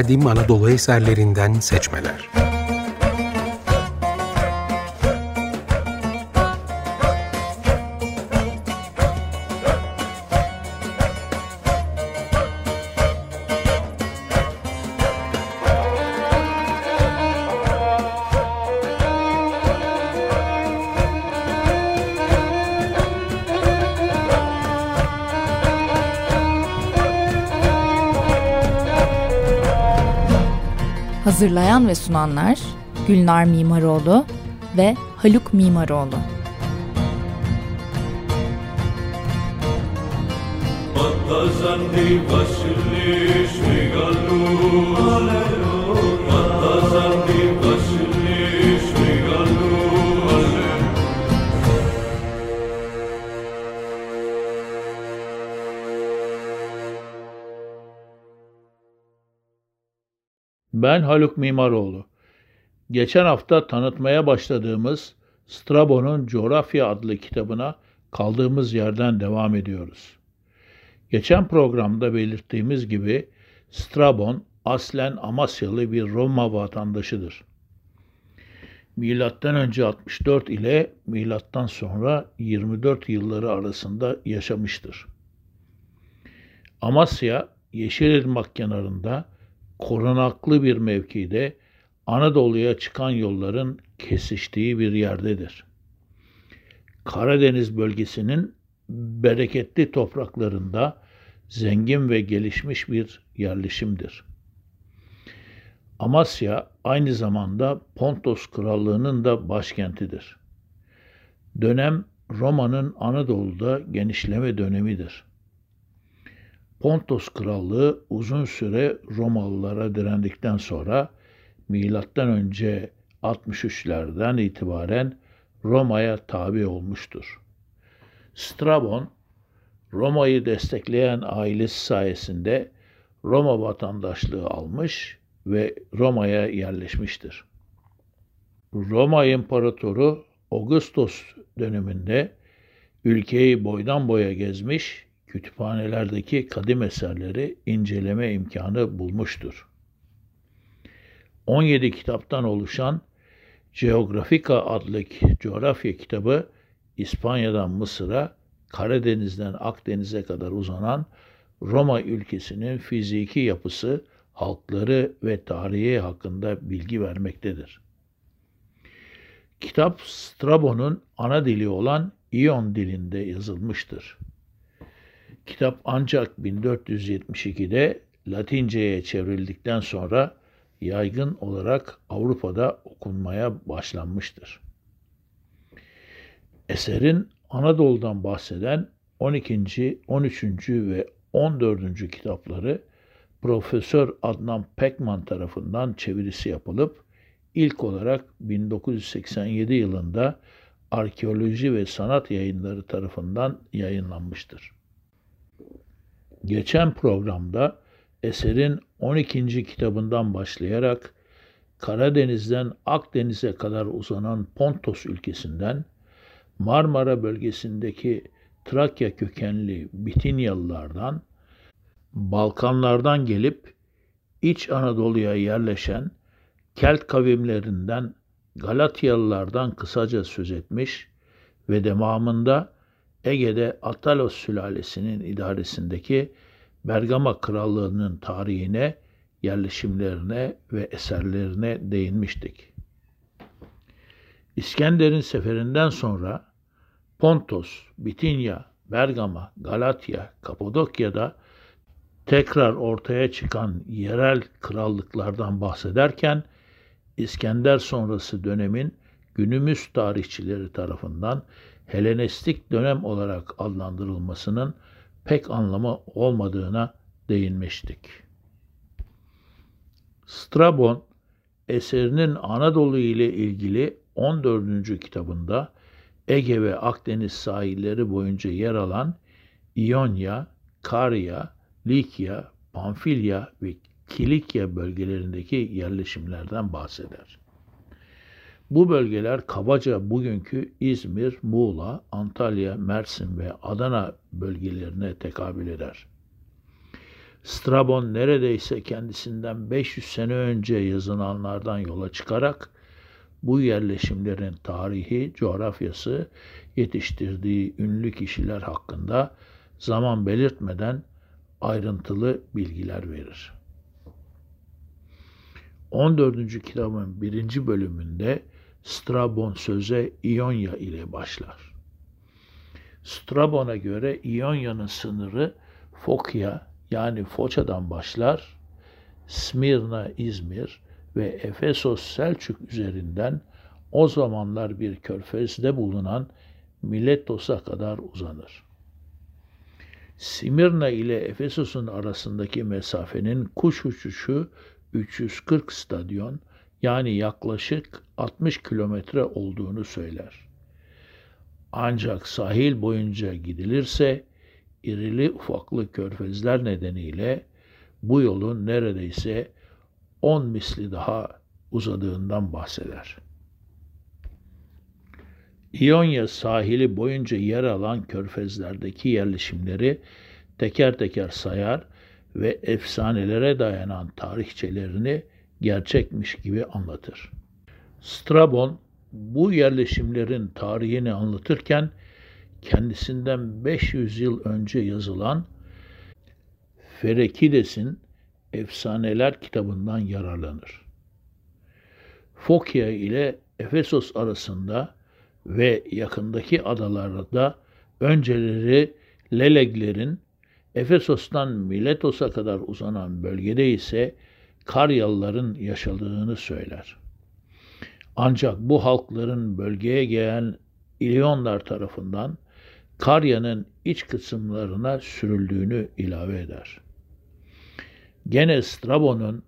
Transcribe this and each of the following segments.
kadim Anadolu eserlerinden seçmeler. Hazırlayan ve sunanlar Gülnar Mimaroğlu ve Haluk Mimaroğlu. Shrigalu Mattazandi Ben Haluk Mimaroğlu. Geçen hafta tanıtmaya başladığımız Strabo'nun Coğrafya adlı kitabına kaldığımız yerden devam ediyoruz. Geçen programda belirttiğimiz gibi Strabon aslen Amasyalı bir Roma vatandaşıdır. Milattan önce 64 ile milattan sonra 24 yılları arasında yaşamıştır. Amasya, Yeşilırmak kenarında korunaklı bir mevkide Anadolu'ya çıkan yolların kesiştiği bir yerdedir. Karadeniz bölgesinin bereketli topraklarında zengin ve gelişmiş bir yerleşimdir. Amasya aynı zamanda Pontos Krallığı'nın da başkentidir. Dönem Roma'nın Anadolu'da genişleme dönemidir. Pontos Krallığı uzun süre Romalılara direndikten sonra milattan önce 63'lerden itibaren Roma'ya tabi olmuştur. Strabon, Roma'yı destekleyen ailesi sayesinde Roma vatandaşlığı almış ve Roma'ya yerleşmiştir. Roma İmparatoru Augustus döneminde ülkeyi boydan boya gezmiş kütüphanelerdeki kadim eserleri inceleme imkanı bulmuştur. 17 kitaptan oluşan Geografika adlı coğrafya kitabı İspanya'dan Mısır'a, Karadeniz'den Akdeniz'e kadar uzanan Roma ülkesinin fiziki yapısı, halkları ve tarihi hakkında bilgi vermektedir. Kitap Strabon'un ana dili olan İyon dilinde yazılmıştır. Kitap ancak 1472'de Latince'ye çevrildikten sonra yaygın olarak Avrupa'da okunmaya başlanmıştır. Eserin Anadolu'dan bahseden 12., 13. ve 14. kitapları Profesör Adnan Pekman tarafından çevirisi yapılıp ilk olarak 1987 yılında Arkeoloji ve Sanat Yayınları tarafından yayınlanmıştır. Geçen programda eserin 12. kitabından başlayarak Karadeniz'den Akdeniz'e kadar uzanan Pontos ülkesinden Marmara bölgesindeki Trakya kökenli Bitinyalılardan, Balkanlardan gelip İç Anadolu'ya yerleşen Kelt kavimlerinden Galatyalılardan kısaca söz etmiş ve devamında Ege'de Atalos sülalesinin idaresindeki Bergama Krallığı'nın tarihine, yerleşimlerine ve eserlerine değinmiştik. İskender'in seferinden sonra Pontos, Bitinya, Bergama, Galatya, Kapadokya'da tekrar ortaya çıkan yerel krallıklardan bahsederken İskender sonrası dönemin günümüz tarihçileri tarafından Helenistik dönem olarak adlandırılmasının pek anlamı olmadığına değinmiştik. Strabon eserinin Anadolu ile ilgili 14. kitabında Ege ve Akdeniz sahilleri boyunca yer alan İonya, Karya, Likya, Pamfilya ve Kilikya bölgelerindeki yerleşimlerden bahseder. Bu bölgeler kabaca bugünkü İzmir, Muğla, Antalya, Mersin ve Adana bölgelerine tekabül eder. Strabon neredeyse kendisinden 500 sene önce yazılanlardan yola çıkarak bu yerleşimlerin tarihi, coğrafyası, yetiştirdiği ünlü kişiler hakkında zaman belirtmeden ayrıntılı bilgiler verir. 14. kitabın birinci bölümünde Strabon söze İonya ile başlar. Strabon'a göre İonya'nın sınırı Fokya yani Foça'dan başlar, Smirna, İzmir ve Efesos Selçuk üzerinden o zamanlar bir körfezde bulunan Miletos'a kadar uzanır. Simirna ile Efesos'un arasındaki mesafenin kuş uçuşu 340 stadyon yani yaklaşık 60 kilometre olduğunu söyler. Ancak sahil boyunca gidilirse irili ufaklı körfezler nedeniyle bu yolun neredeyse 10 misli daha uzadığından bahseder. İonya sahili boyunca yer alan körfezlerdeki yerleşimleri teker teker sayar ve efsanelere dayanan tarihçelerini gerçekmiş gibi anlatır. Strabon bu yerleşimlerin tarihini anlatırken kendisinden 500 yıl önce yazılan Ferekides'in Efsaneler kitabından yararlanır. Fokya ile Efesos arasında ve yakındaki adalarda önceleri Leleglerin, Efesos'tan Miletos'a kadar uzanan bölgede ise Karyalıların yaşadığını söyler. Ancak bu halkların bölgeye gelen İlyonlar tarafından Karya'nın iç kısımlarına sürüldüğünü ilave eder. Gene Strabon'un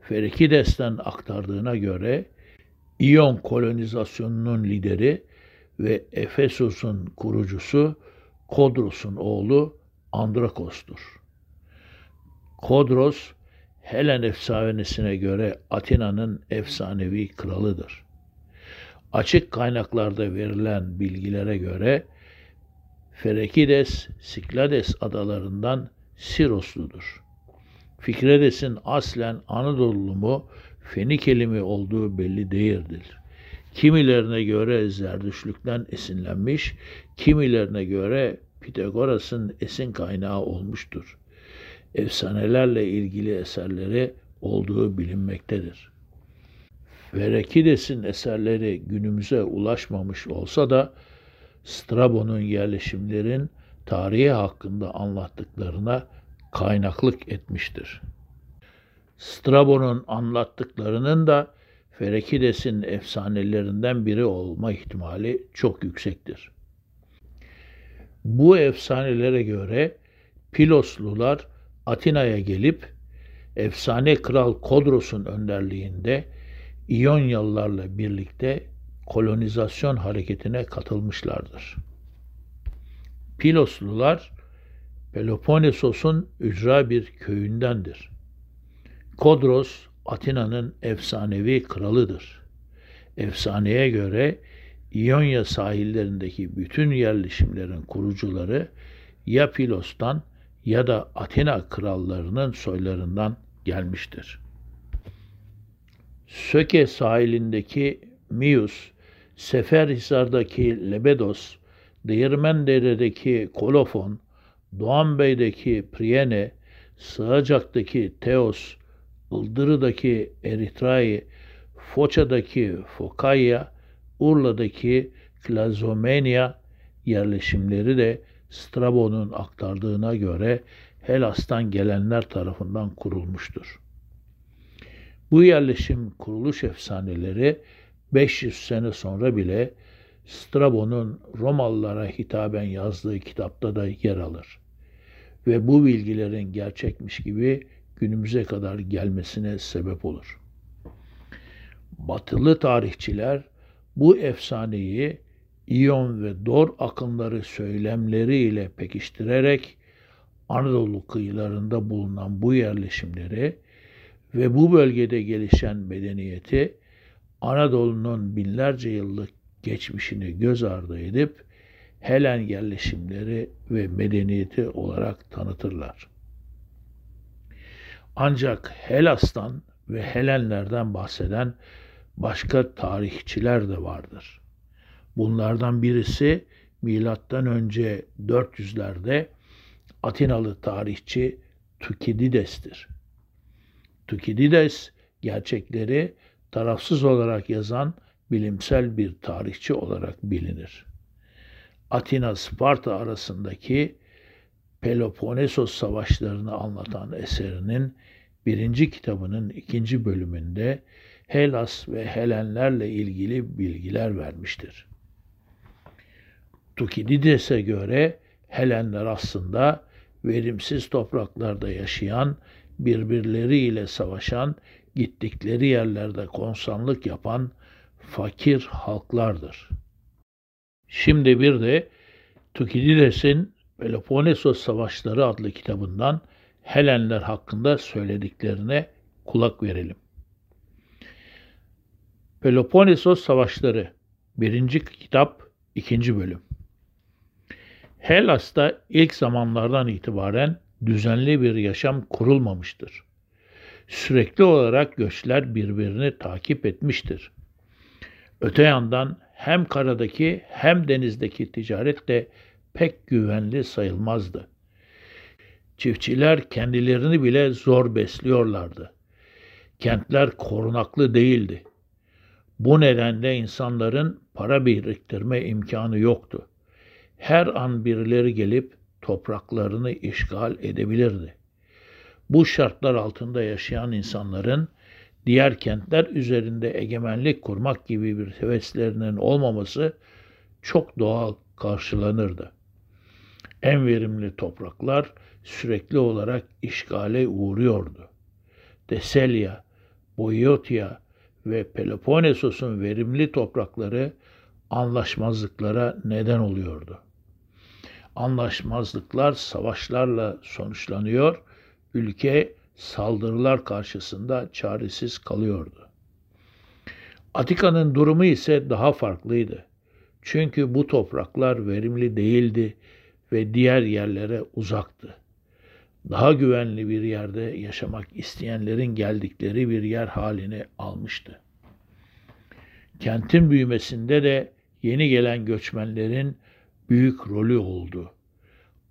Ferikides'ten aktardığına göre İyon kolonizasyonunun lideri ve Efesos'un kurucusu Kodros'un oğlu Andrakos'tur. Kodros, Helen efsanesine göre Atina'nın efsanevi kralıdır. Açık kaynaklarda verilen bilgilere göre Ferekides, Siklades adalarından Sirosludur. Fikredes'in aslen Anadolu mu, Fenikeli mi olduğu belli değildir. Kimilerine göre Zerdüşlükten esinlenmiş, kimilerine göre Pitagoras'ın esin kaynağı olmuştur. Efsanelerle ilgili eserleri olduğu bilinmektedir. Verekides'in eserleri günümüze ulaşmamış olsa da Strabon'un yerleşimlerin tarihi hakkında anlattıklarına kaynaklık etmiştir. Strabon'un anlattıklarının da Ferekides'in efsanelerinden biri olma ihtimali çok yüksektir. Bu efsanelere göre Piloslular Atina'ya gelip efsane kral Kodros'un önderliğinde İyonyalılarla birlikte kolonizasyon hareketine katılmışlardır. Piloslular Peloponnesos'un ücra bir köyündendir. Kodros Atina'nın efsanevi kralıdır. Efsaneye göre İonya sahillerindeki bütün yerleşimlerin kurucuları ya Pilos'tan ya da Atina krallarının soylarından gelmiştir. Söke sahilindeki Mius, Seferhisar'daki Lebedos, Değirmendere'deki Kolofon, Doğanbey'deki Priene, Sığacak'taki Teos, Ildırı'daki Eritrai, Foça'daki Fokaya, Urla'daki Klazomenia yerleşimleri de Strabon'un aktardığına göre Helas'tan gelenler tarafından kurulmuştur. Bu yerleşim kuruluş efsaneleri 500 sene sonra bile Strabon'un Romalılara hitaben yazdığı kitapta da yer alır. Ve bu bilgilerin gerçekmiş gibi günümüze kadar gelmesine sebep olur. Batılı tarihçiler bu efsaneyi İyon ve Dor akımları söylemleriyle pekiştirerek Anadolu kıyılarında bulunan bu yerleşimleri ve bu bölgede gelişen medeniyeti Anadolu'nun binlerce yıllık geçmişini göz ardı edip Helen yerleşimleri ve medeniyeti olarak tanıtırlar. Ancak Helas'tan ve Helenlerden bahseden başka tarihçiler de vardır. Bunlardan birisi milattan önce 400'lerde Atinalı tarihçi Tukidides'tir. Tukidides gerçekleri tarafsız olarak yazan bilimsel bir tarihçi olarak bilinir. Atina-Sparta arasındaki Peloponnesos savaşlarını anlatan eserinin birinci kitabının ikinci bölümünde Helas ve Helenlerle ilgili bilgiler vermiştir. Tukidides'e göre Helenler aslında verimsiz topraklarda yaşayan, birbirleriyle savaşan, gittikleri yerlerde konsanlık yapan fakir halklardır. Şimdi bir de Tukidides'in Peloponnesos Savaşları adlı kitabından Helenler hakkında söylediklerine kulak verelim. Peloponnesos Savaşları 1. kitap 2. bölüm Helas'ta ilk zamanlardan itibaren düzenli bir yaşam kurulmamıştır. Sürekli olarak göçler birbirini takip etmiştir. Öte yandan hem karadaki hem denizdeki ticaret de pek güvenli sayılmazdı. Çiftçiler kendilerini bile zor besliyorlardı. Kentler korunaklı değildi. Bu nedenle insanların para biriktirme imkanı yoktu. Her an birileri gelip topraklarını işgal edebilirdi. Bu şartlar altında yaşayan insanların diğer kentler üzerinde egemenlik kurmak gibi bir heveslerinin olmaması çok doğal karşılanırdı. En verimli topraklar sürekli olarak işgale uğruyordu. Teselya, Boyotya ve Peloponnesos'un verimli toprakları anlaşmazlıklara neden oluyordu. Anlaşmazlıklar savaşlarla sonuçlanıyor, ülke saldırılar karşısında çaresiz kalıyordu. Atika'nın durumu ise daha farklıydı. Çünkü bu topraklar verimli değildi ve diğer yerlere uzaktı. Daha güvenli bir yerde yaşamak isteyenlerin geldikleri bir yer halini almıştı. Kentin büyümesinde de yeni gelen göçmenlerin büyük rolü oldu.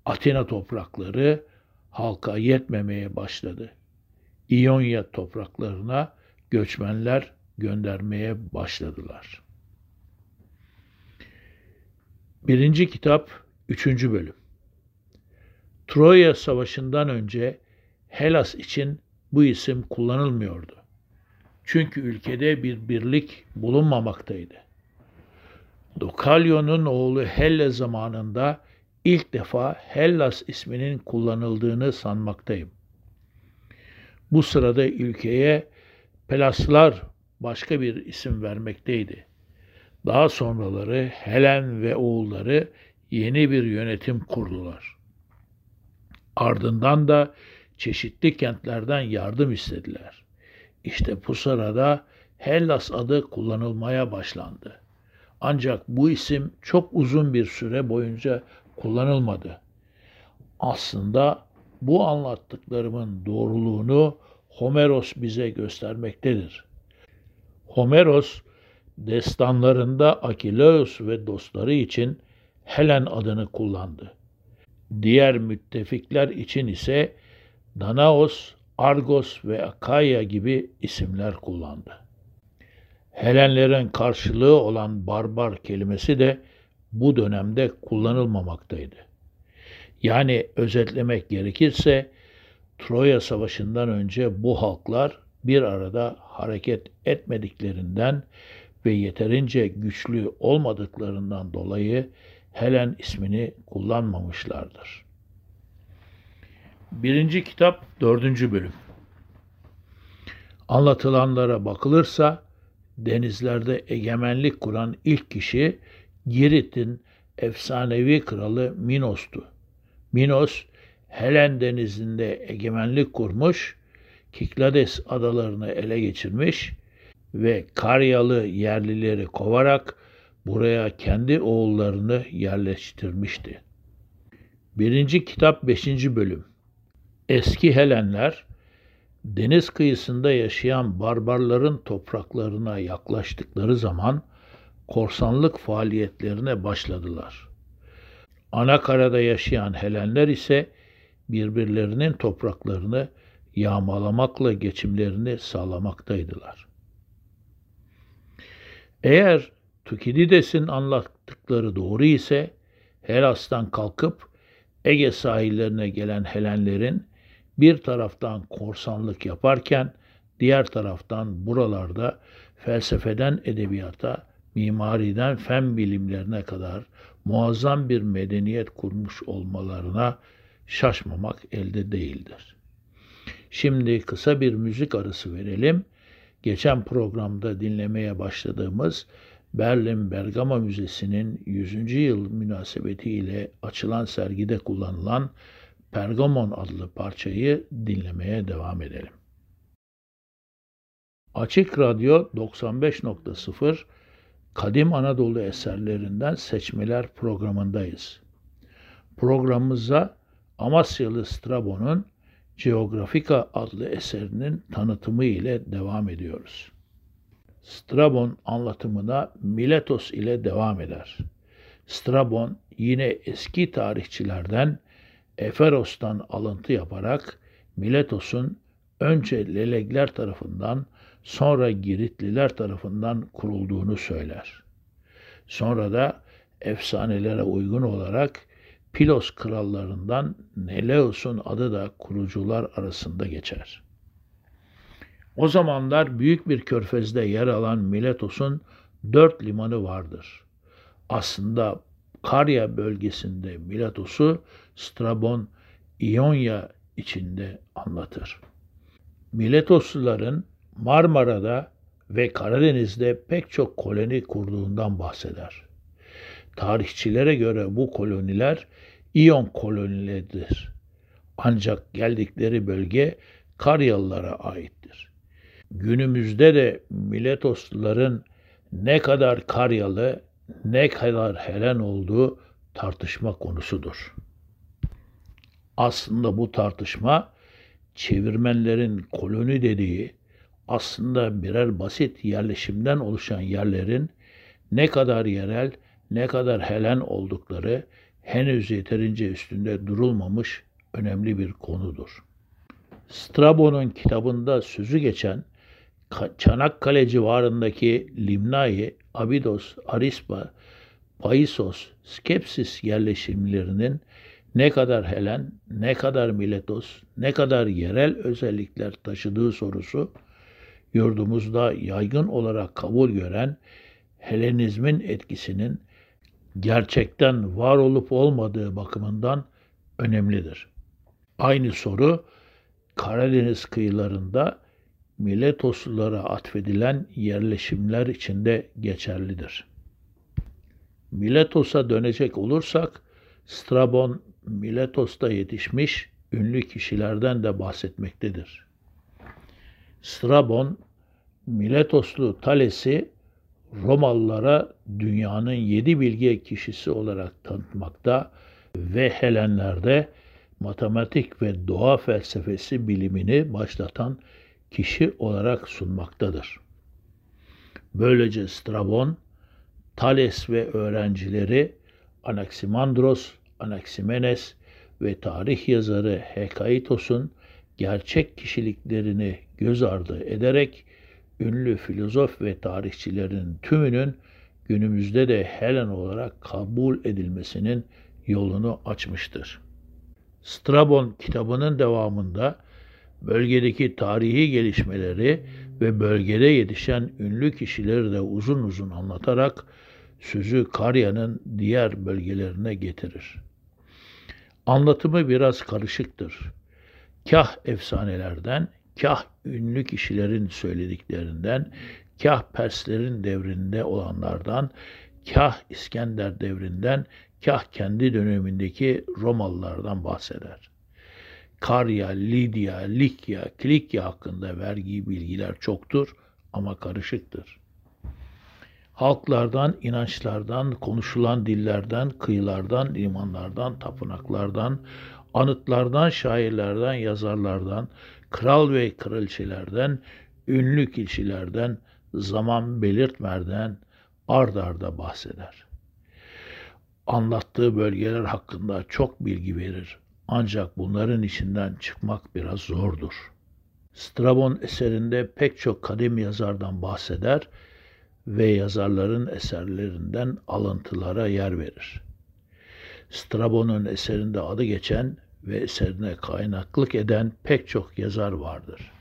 Atina toprakları halka yetmemeye başladı. İonya topraklarına göçmenler göndermeye başladılar. Birinci kitap, üçüncü bölüm. Troya Savaşı'ndan önce Helas için bu isim kullanılmıyordu. Çünkü ülkede bir birlik bulunmamaktaydı. Dokalyon'un oğlu Helle zamanında ilk defa Hellas isminin kullanıldığını sanmaktayım. Bu sırada ülkeye Pelaslar başka bir isim vermekteydi. Daha sonraları Helen ve oğulları yeni bir yönetim kurdular. Ardından da çeşitli kentlerden yardım istediler. İşte bu sırada Hellas adı kullanılmaya başlandı. Ancak bu isim çok uzun bir süre boyunca kullanılmadı. Aslında bu anlattıklarımın doğruluğunu Homeros bize göstermektedir. Homeros destanlarında Akileus ve dostları için Helen adını kullandı. Diğer müttefikler için ise Danaos, Argos ve Akaya gibi isimler kullandı. Helenlerin karşılığı olan barbar kelimesi de bu dönemde kullanılmamaktaydı. Yani özetlemek gerekirse Troya Savaşı'ndan önce bu halklar bir arada hareket etmediklerinden ve yeterince güçlü olmadıklarından dolayı Helen ismini kullanmamışlardır. Birinci kitap dördüncü bölüm. Anlatılanlara bakılırsa denizlerde egemenlik kuran ilk kişi Girit'in efsanevi kralı Minos'tu. Minos, Helen denizinde egemenlik kurmuş, Kiklades adalarını ele geçirmiş ve Karyalı yerlileri kovarak buraya kendi oğullarını yerleştirmişti. Birinci kitap beşinci bölüm Eski Helenler, deniz kıyısında yaşayan barbarların topraklarına yaklaştıkları zaman korsanlık faaliyetlerine başladılar. Anakarada yaşayan Helenler ise birbirlerinin topraklarını yağmalamakla geçimlerini sağlamaktaydılar. Eğer Tukidides'in anlattıkları doğru ise Helas'tan kalkıp Ege sahillerine gelen Helenlerin bir taraftan korsanlık yaparken diğer taraftan buralarda felsefeden edebiyata, mimariden fen bilimlerine kadar muazzam bir medeniyet kurmuş olmalarına şaşmamak elde değildir. Şimdi kısa bir müzik arası verelim. Geçen programda dinlemeye başladığımız Berlin Bergama Müzesi'nin 100. yıl münasebetiyle açılan sergide kullanılan Pergamon adlı parçayı dinlemeye devam edelim. Açık Radyo 95.0 Kadim Anadolu eserlerinden seçmeler programındayız. Programımıza Amasyalı Strabon'un Geografika adlı eserinin tanıtımı ile devam ediyoruz. Strabon anlatımına Miletos ile devam eder. Strabon yine eski tarihçilerden Eferos'tan alıntı yaparak Miletos'un önce Lelegler tarafından sonra Giritliler tarafından kurulduğunu söyler. Sonra da efsanelere uygun olarak Pilos krallarından Neleus'un adı da kurucular arasında geçer. O zamanlar büyük bir körfezde yer alan Miletos'un dört limanı vardır. Aslında Karya bölgesinde Miletos'u Strabon İonya içinde anlatır. Miletosluların Marmara'da ve Karadeniz'de pek çok koloni kurduğundan bahseder. Tarihçilere göre bu koloniler İyon kolonileridir. Ancak geldikleri bölge Karyalılara aittir. Günümüzde de Miletosluların ne kadar Karyalı, ne kadar Helen olduğu tartışma konusudur. Aslında bu tartışma çevirmenlerin koloni dediği aslında birer basit yerleşimden oluşan yerlerin ne kadar yerel, ne kadar Helen oldukları henüz yeterince üstünde durulmamış önemli bir konudur. Strabon'un kitabında sözü geçen Çanakkale civarındaki Limnai, Abidos, Arispa, Paisos, Skepsis yerleşimlerinin ne kadar Helen, ne kadar Miletos, ne kadar yerel özellikler taşıdığı sorusu yurdumuzda yaygın olarak kabul gören Helenizmin etkisinin gerçekten var olup olmadığı bakımından önemlidir. Aynı soru Karadeniz kıyılarında Miletoslulara atfedilen yerleşimler içinde geçerlidir. Miletos'a dönecek olursak Strabon Miletos'ta yetişmiş ünlü kişilerden de bahsetmektedir. Strabon, Miletoslu Thales'i Romalılara dünyanın yedi bilge kişisi olarak tanıtmakta ve Helenler'de matematik ve doğa felsefesi bilimini başlatan kişi olarak sunmaktadır. Böylece Strabon, Thales ve öğrencileri Anaximandros, Anaximenes ve tarih yazarı Hekaitos'un gerçek kişiliklerini göz ardı ederek ünlü filozof ve tarihçilerin tümünün günümüzde de Helen olarak kabul edilmesinin yolunu açmıştır. Strabon kitabının devamında bölgedeki tarihi gelişmeleri ve bölgede yetişen ünlü kişileri de uzun uzun anlatarak sözü Karya'nın diğer bölgelerine getirir. Anlatımı biraz karışıktır. Kah efsanelerden, kah ünlü kişilerin söylediklerinden, kah Perslerin devrinde olanlardan, kah İskender devrinden, kah kendi dönemindeki Romalılardan bahseder. Karya, Lidya, Likya, Klikya hakkında verdiği bilgiler çoktur ama karışıktır. Halklardan, inançlardan, konuşulan dillerden, kıyılardan, limanlardan, tapınaklardan, Anıtlardan, şairlerden, yazarlardan, kral ve kraliçelerden, ünlü kişilerden, zaman belirtmeden ard arda bahseder. Anlattığı bölgeler hakkında çok bilgi verir. Ancak bunların içinden çıkmak biraz zordur. Strabon eserinde pek çok kadim yazardan bahseder ve yazarların eserlerinden alıntılara yer verir. Strabon'un eserinde adı geçen ve eserine kaynaklık eden pek çok yazar vardır.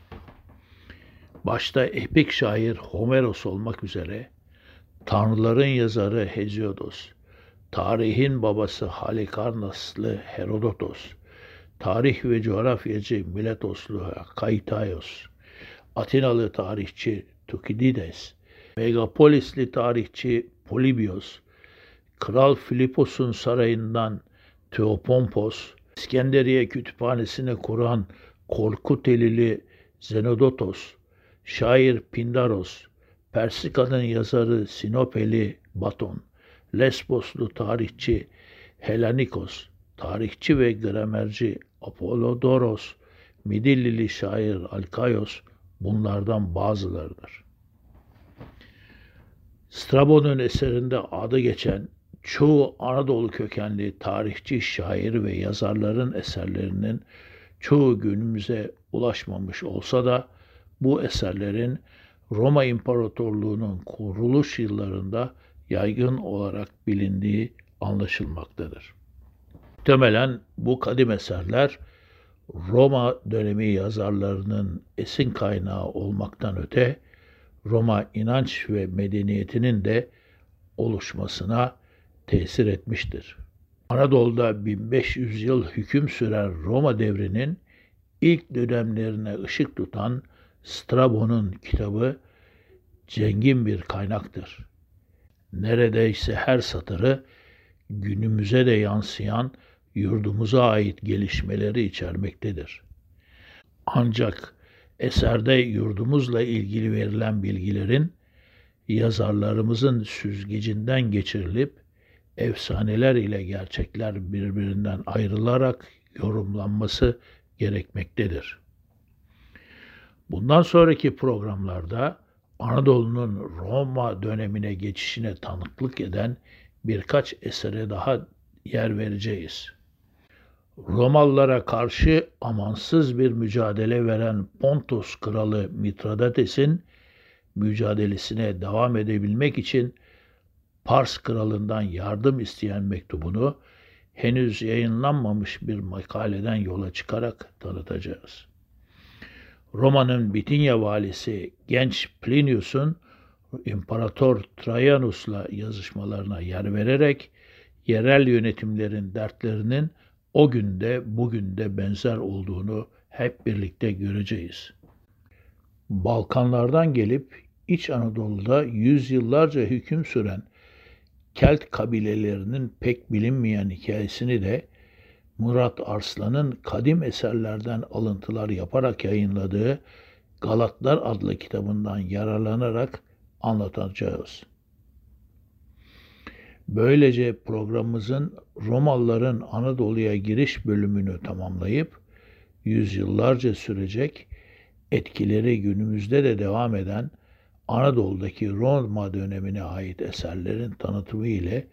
Başta epik şair Homeros olmak üzere tanrıların yazarı Heziodos, tarihin babası Halikarnaslı Herodotos, tarih ve coğrafyacı Miletoslu Kaitaios, Atinalı tarihçi Tukidides, Megapolisli tarihçi Polibios, Kral Filipos'un sarayından Teopompos, İskenderiye kütüphanesini kuran Korkutelili Zenodotos, şair Pindaros, Persika'nın yazarı Sinopeli Baton, Lesboslu tarihçi Helanikos, tarihçi ve gramerci Apollodoros, Midillili şair Alkaios bunlardan bazılarıdır. Strabon'un eserinde adı geçen çoğu Anadolu kökenli tarihçi, şair ve yazarların eserlerinin çoğu günümüze ulaşmamış olsa da bu eserlerin Roma İmparatorluğu'nun kuruluş yıllarında yaygın olarak bilindiği anlaşılmaktadır. Muhtemelen bu kadim eserler Roma dönemi yazarlarının esin kaynağı olmaktan öte Roma inanç ve medeniyetinin de oluşmasına tesir etmiştir. Anadolu'da 1500 yıl hüküm süren Roma devrinin ilk dönemlerine ışık tutan Strabon'un kitabı zengin bir kaynaktır. Neredeyse her satırı günümüze de yansıyan yurdumuza ait gelişmeleri içermektedir. Ancak eserde yurdumuzla ilgili verilen bilgilerin yazarlarımızın süzgecinden geçirilip efsaneler ile gerçekler birbirinden ayrılarak yorumlanması gerekmektedir. Bundan sonraki programlarda Anadolu'nun Roma dönemine geçişine tanıklık eden birkaç esere daha yer vereceğiz. Romalılara karşı amansız bir mücadele veren Pontus kralı Mitradates'in mücadelesine devam edebilmek için Pars kralından yardım isteyen mektubunu henüz yayınlanmamış bir makaleden yola çıkarak tanıtacağız. Roma'nın Bitinya valisi genç Plinius'un İmparator Trajanus'la yazışmalarına yer vererek yerel yönetimlerin dertlerinin o günde bugün de benzer olduğunu hep birlikte göreceğiz. Balkanlardan gelip İç Anadolu'da yüzyıllarca hüküm süren Kelt kabilelerinin pek bilinmeyen hikayesini de Murat Arslan'ın kadim eserlerden alıntılar yaparak yayınladığı Galatlar adlı kitabından yararlanarak anlatacağız. Böylece programımızın Romalıların Anadolu'ya giriş bölümünü tamamlayıp yüzyıllarca sürecek, etkileri günümüzde de devam eden Anadolu'daki Roma dönemine ait eserlerin tanıtımı ile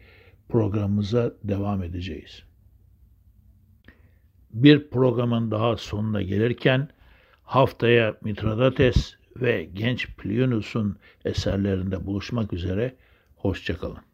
programımıza devam edeceğiz. Bir programın daha sonuna gelirken haftaya Mitradates ve genç Plinius'un eserlerinde buluşmak üzere. Hoşçakalın.